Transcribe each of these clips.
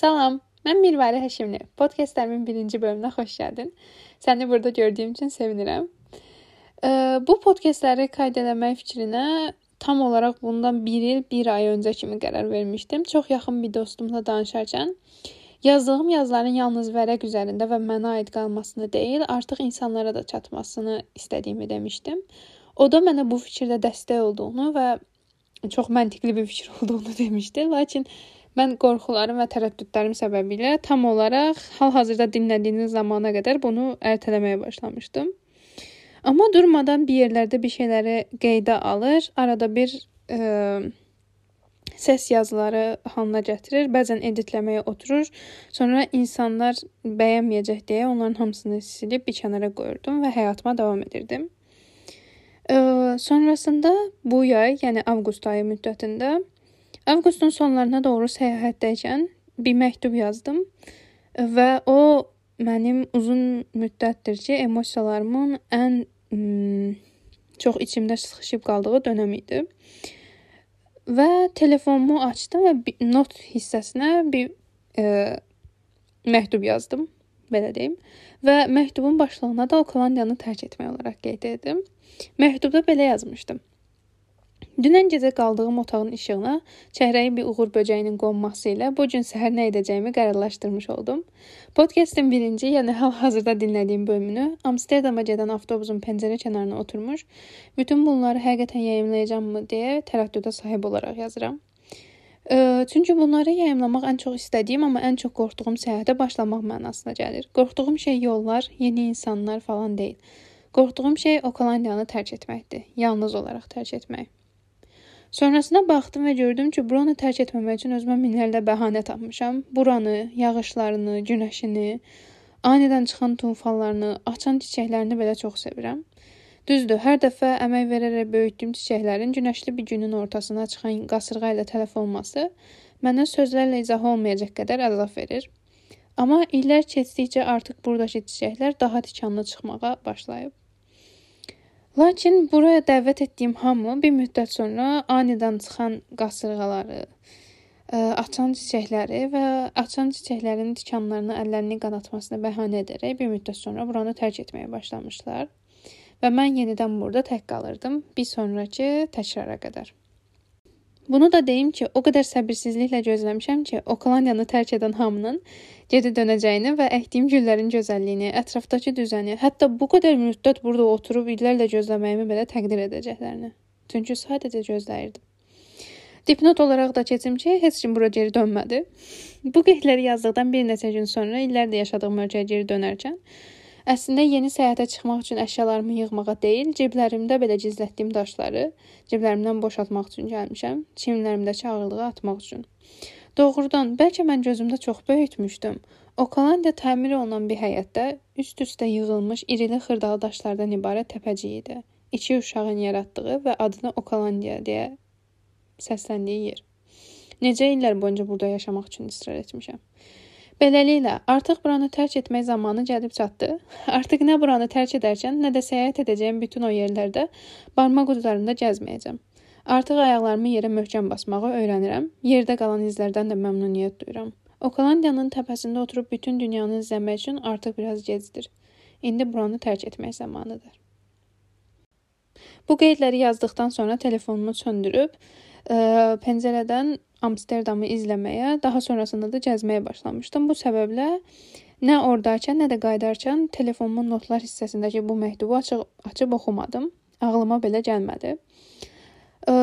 Salam, mən Mirvari Həşimli. Podkastlərimin birinci bölümünə xoş gəldin. Səni burada gördüyüm üçün sevinirəm. Bu podkastləri qayd etmək fikrinə tam olaraq bundan 1 il, 1 ay öncə kimi qərar vermişdim. Çox yaxın bir dostumla danışarkən yazdığım yazıların yalnız vərəq üzərində və mənə aid qalmasını deyil, artıq insanlara da çatmasını istədiyimi demişdim. O da mənə bu fikirdə dəstək olduğunu və çox məntiqli bir fikir olduğunu demişdi. Lakin mən qorxularım və tərəddüdlərim səbəbilə tam olaraq hal-hazırda dinlədiyiniz zamana qədər bunu ertələməyə başlamışdım. Amma durmadan bir yerlərdə bir şeyləri qeydə alır, arada bir ə, səs yazıları halına gətirir, bəzən editləməyə oturur. Sonra insanlar bəyənməyəcək deyə onların hamısını silib bir kənara qoyurdum və həyatıma davam edirdim. Ə, sonrasında bu yay, yəni avqust ayı müddətində avqustun sonlarına doğru səyahətdəykən bir məktub yazdım və o mənim uzun müddətdir ki, emosiyalarımın ən çox içimdə sıxışıb qaldığı dönəm idi. Və telefonumu açdım və not hissəsinə bir ə, məktub yazdım, belə deyim. Və məktubun başlığına da Okolandiyanı tərk etmək olaraq qeyd etdim. Məktubda belə yazmışdım. Dünən gecə qaldığım otağın işığına çəhrəyi bir uğur böcəyinin qonması ilə bu gün səhər nə edəcəyimi qərarlaşdırmış oldum. Podkastın birinci, yəni hal-hazırda dinlədiyim bölümünü Amsterdama gedən avtobusun pəncərə kənarına oturmuş, bütün bunları həqiqətən yayımlayacağamı deyə tərəddüdə sahib olaraq yazıram. Çünki bunları yayımlamaq ən çox istədiyim, amma ən çox qorxduğum səyahətə başlamaq mənasına gəlir. Qorxduğum şey yollar, yeni insanlar falan deyil. Qorxduğum şey Okolandiyanı tərk etməkdir. Yalnız olaraq tərk etmək. Sonrasına baxdım və gördüm ki, buranı tərk etməmək üçün özümə minlərlə bəhanə tapmışam. Buranı, yağışlarını, günəşini, anidən çıxan tufanlarını, açan çiçəklərini belə çox sevirəm. Düzdür, hər dəfə əmək verərək böyütdüyüm çiçəklərin günəşli bir günün ortasına çıxan qasırğa ilə tələf olması mənə sözlərlə izah olmayacaq qədər əzab verir. Amma illər keçdikcə artıq burdakı çiçəklər daha tikanlı çıxmağa başlayıb. Lakin buraya dəvət etdiyim hamı bir müddət sonra anidən çıxan qasırğaları, ə, açan çiçəkləri və açan çiçəklərin tikanlarını əllərini qanatmasına bəhanə edərək bir müddət sonra buranı tərk etməyə başlamışlar və mən yenidən burada tək qalırdım bir sonrakı təkrara qədər. Bunu da deyim ki, o qədər səbirsizliklə gözləmişəm ki, Okolandiyanı tərk edən hamının geri dönəcəyini və əkdiyim güllərin gözəlliyini, ətrafdakı düzəni, hətta bu qədər müddət burada oturub illərlə gözləməyimi belə təqdir edəcəklərini. Çünki sadəcə gözləyirdim. Dipnot olaraq da keçim ki, heç kim bura geri dönmədi. Bu qeydləri yazdıqdan bir neçə gün sonra illərdir yaşadığım ölkəyə geri dönərkən Əslində yeni səyahətə çıxmaq üçün əşyalarımı yığmağa deyil, ciblərimdə belə gizlətdiyim daşları ciblərimdən boşaltmaq üçün gəlmişəm, çiyinlərimdəki ağırlığı atmaq üçün. Doğrudan, bəlkə mən gözümdə çox böyütmüşdüm. Okalandiya təmir olunan bir həyətdə üst-üstə yığılmış irili xırdalı daşlardan ibarət təpəcik idi. İki uşağın yaratdığı və adını Okalandiya deyə səsləndiyi yer. Necə illər boyunca burada yaşamaq üçün israr etmişəm. Beləliklə, artıq buranı tərk etmək zamanı gəlib çatdı. Artıq nə buranı tərk edərkən, nə də səyahət edəcəyim bütün o yerlərdə barmaq uclarında gəzməyəcəm. Artıq ayaqlarımı yerə möhkəm basmağı öyrənirəm. Yerdə qalan izlərdən də məmnuniyyət duyuram. Okolandiyanın təpəsində oturub bütün dünyanı izləmək üçün artıq biraz gecdir. İndi buranı tərk etmək zamanıdır. Bu qeydləri yazdıqdan sonra telefonumu söndürüb, ə, pəncərədən Amsterdamı izləməyə, daha sonrasında da gəzməyə başlamışdım. Bu səbəblə nə ordaykən, nə də qayıdarkən telefonumun notlar hissəsindəki bu məktubu açıq açıb oxumadım. Ağlıma belə gəlmədi. Ə,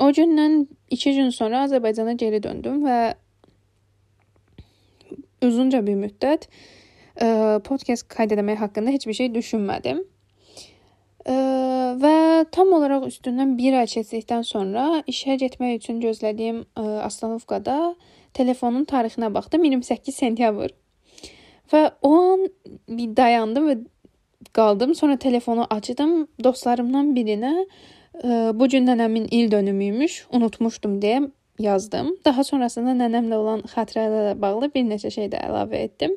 o gündən 2 gün sonra Azərbaycana geri döndüm və uzunca bir müddət ə, podkast qayd etmək haqqında heç bir şey düşünmədim. Ə, və tam olaraq üstündən 1 ay keçdikdən sonra işə getmək üçün gözlədiyim ə, Astanovkada telefonun tarixinə baxdım 28 sentyabr. Və o an bir dayandım və qaldım. Sonra telefonu açdım. Dostlarımdan birinə ə, bu gün nənəmin il dönümüymüş, unutmuşdum deyə yazdım. Daha sonrasında nənəmlə olan xatirələrlə bağlı bir neçə şey də əlavə etdim.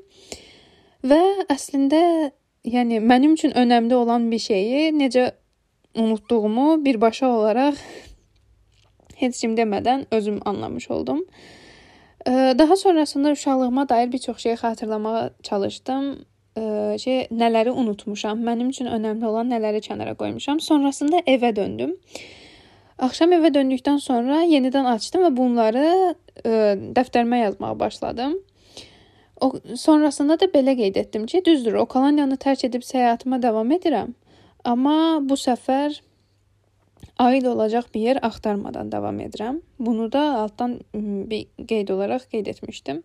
Və əslində yəni mənim üçün önəmli olan bir şeyi necə unutduğumu birbaşa olaraq heç kim demədən özüm anlamış oldum. Daha sonrasında uşaqlığıma dair bir çox şey xatırlamağa çalışdım. Şey, nələri unutmuşam, mənim üçün önəmli olan nələri kənara qoymuşam. Sonrasında evə döndüm. Axşam evə döndükdən sonra yenidən açdım və bunları ə, dəftərimə yazmağa başladım. O sonrasında da belə qeyd etdim ki, düzdür, Okolaniyanı tərk edib səyahatıma davam edirəm. Amma bu səfər aid olacaq bir yer axtarmadan davam edirəm. Bunu da altdan bir qeyd olaraq qeyd etmişdim.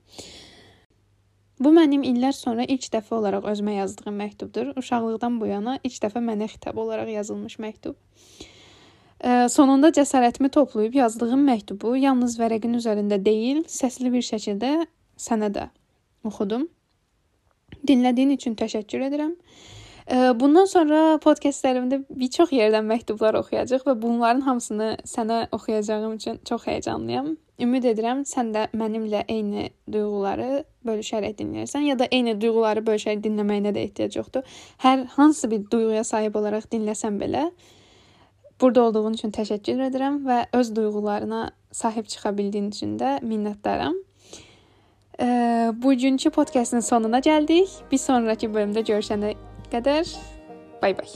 Bu mənim illər sonra ilk dəfə olaraq özümə yazdığım məktubdur. Uşaqlıqdan bu yana ilk dəfə mənə xitab olaraq yazılmış məktub. Sonunda cəsarətimi toplayıb yazdığım məktubu yalnız vərəqin üzərində deyil, səsli bir şəkildə sənə də oxudum. Dinlədiyin üçün təşəkkür edirəm. Bundan sonra podkastlərimdə bir çox yerdən məktublar oxuyacaq və bunların hamısını sənə oxuyacağım üçün çox həyecanlıyam. Ümid edirəm sən də mənimlə eyni duyğuları bölüşərək dinləyirsən ya da eyni duyğuları bölüşərək dinləməyinə də ehtiyac yoxdur. Hər hansı bir duyğuya sahib olaraq dinləsən belə, Burada olduğun üçün təşəkkür edirəm və öz duyğularına sahib çıxa bildiyin üçün də minnətdaram. Bugünkü podkastın sonuna gəldik. Bir sonrakı bölümdə görüşənə qədər bay bay.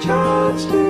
chance to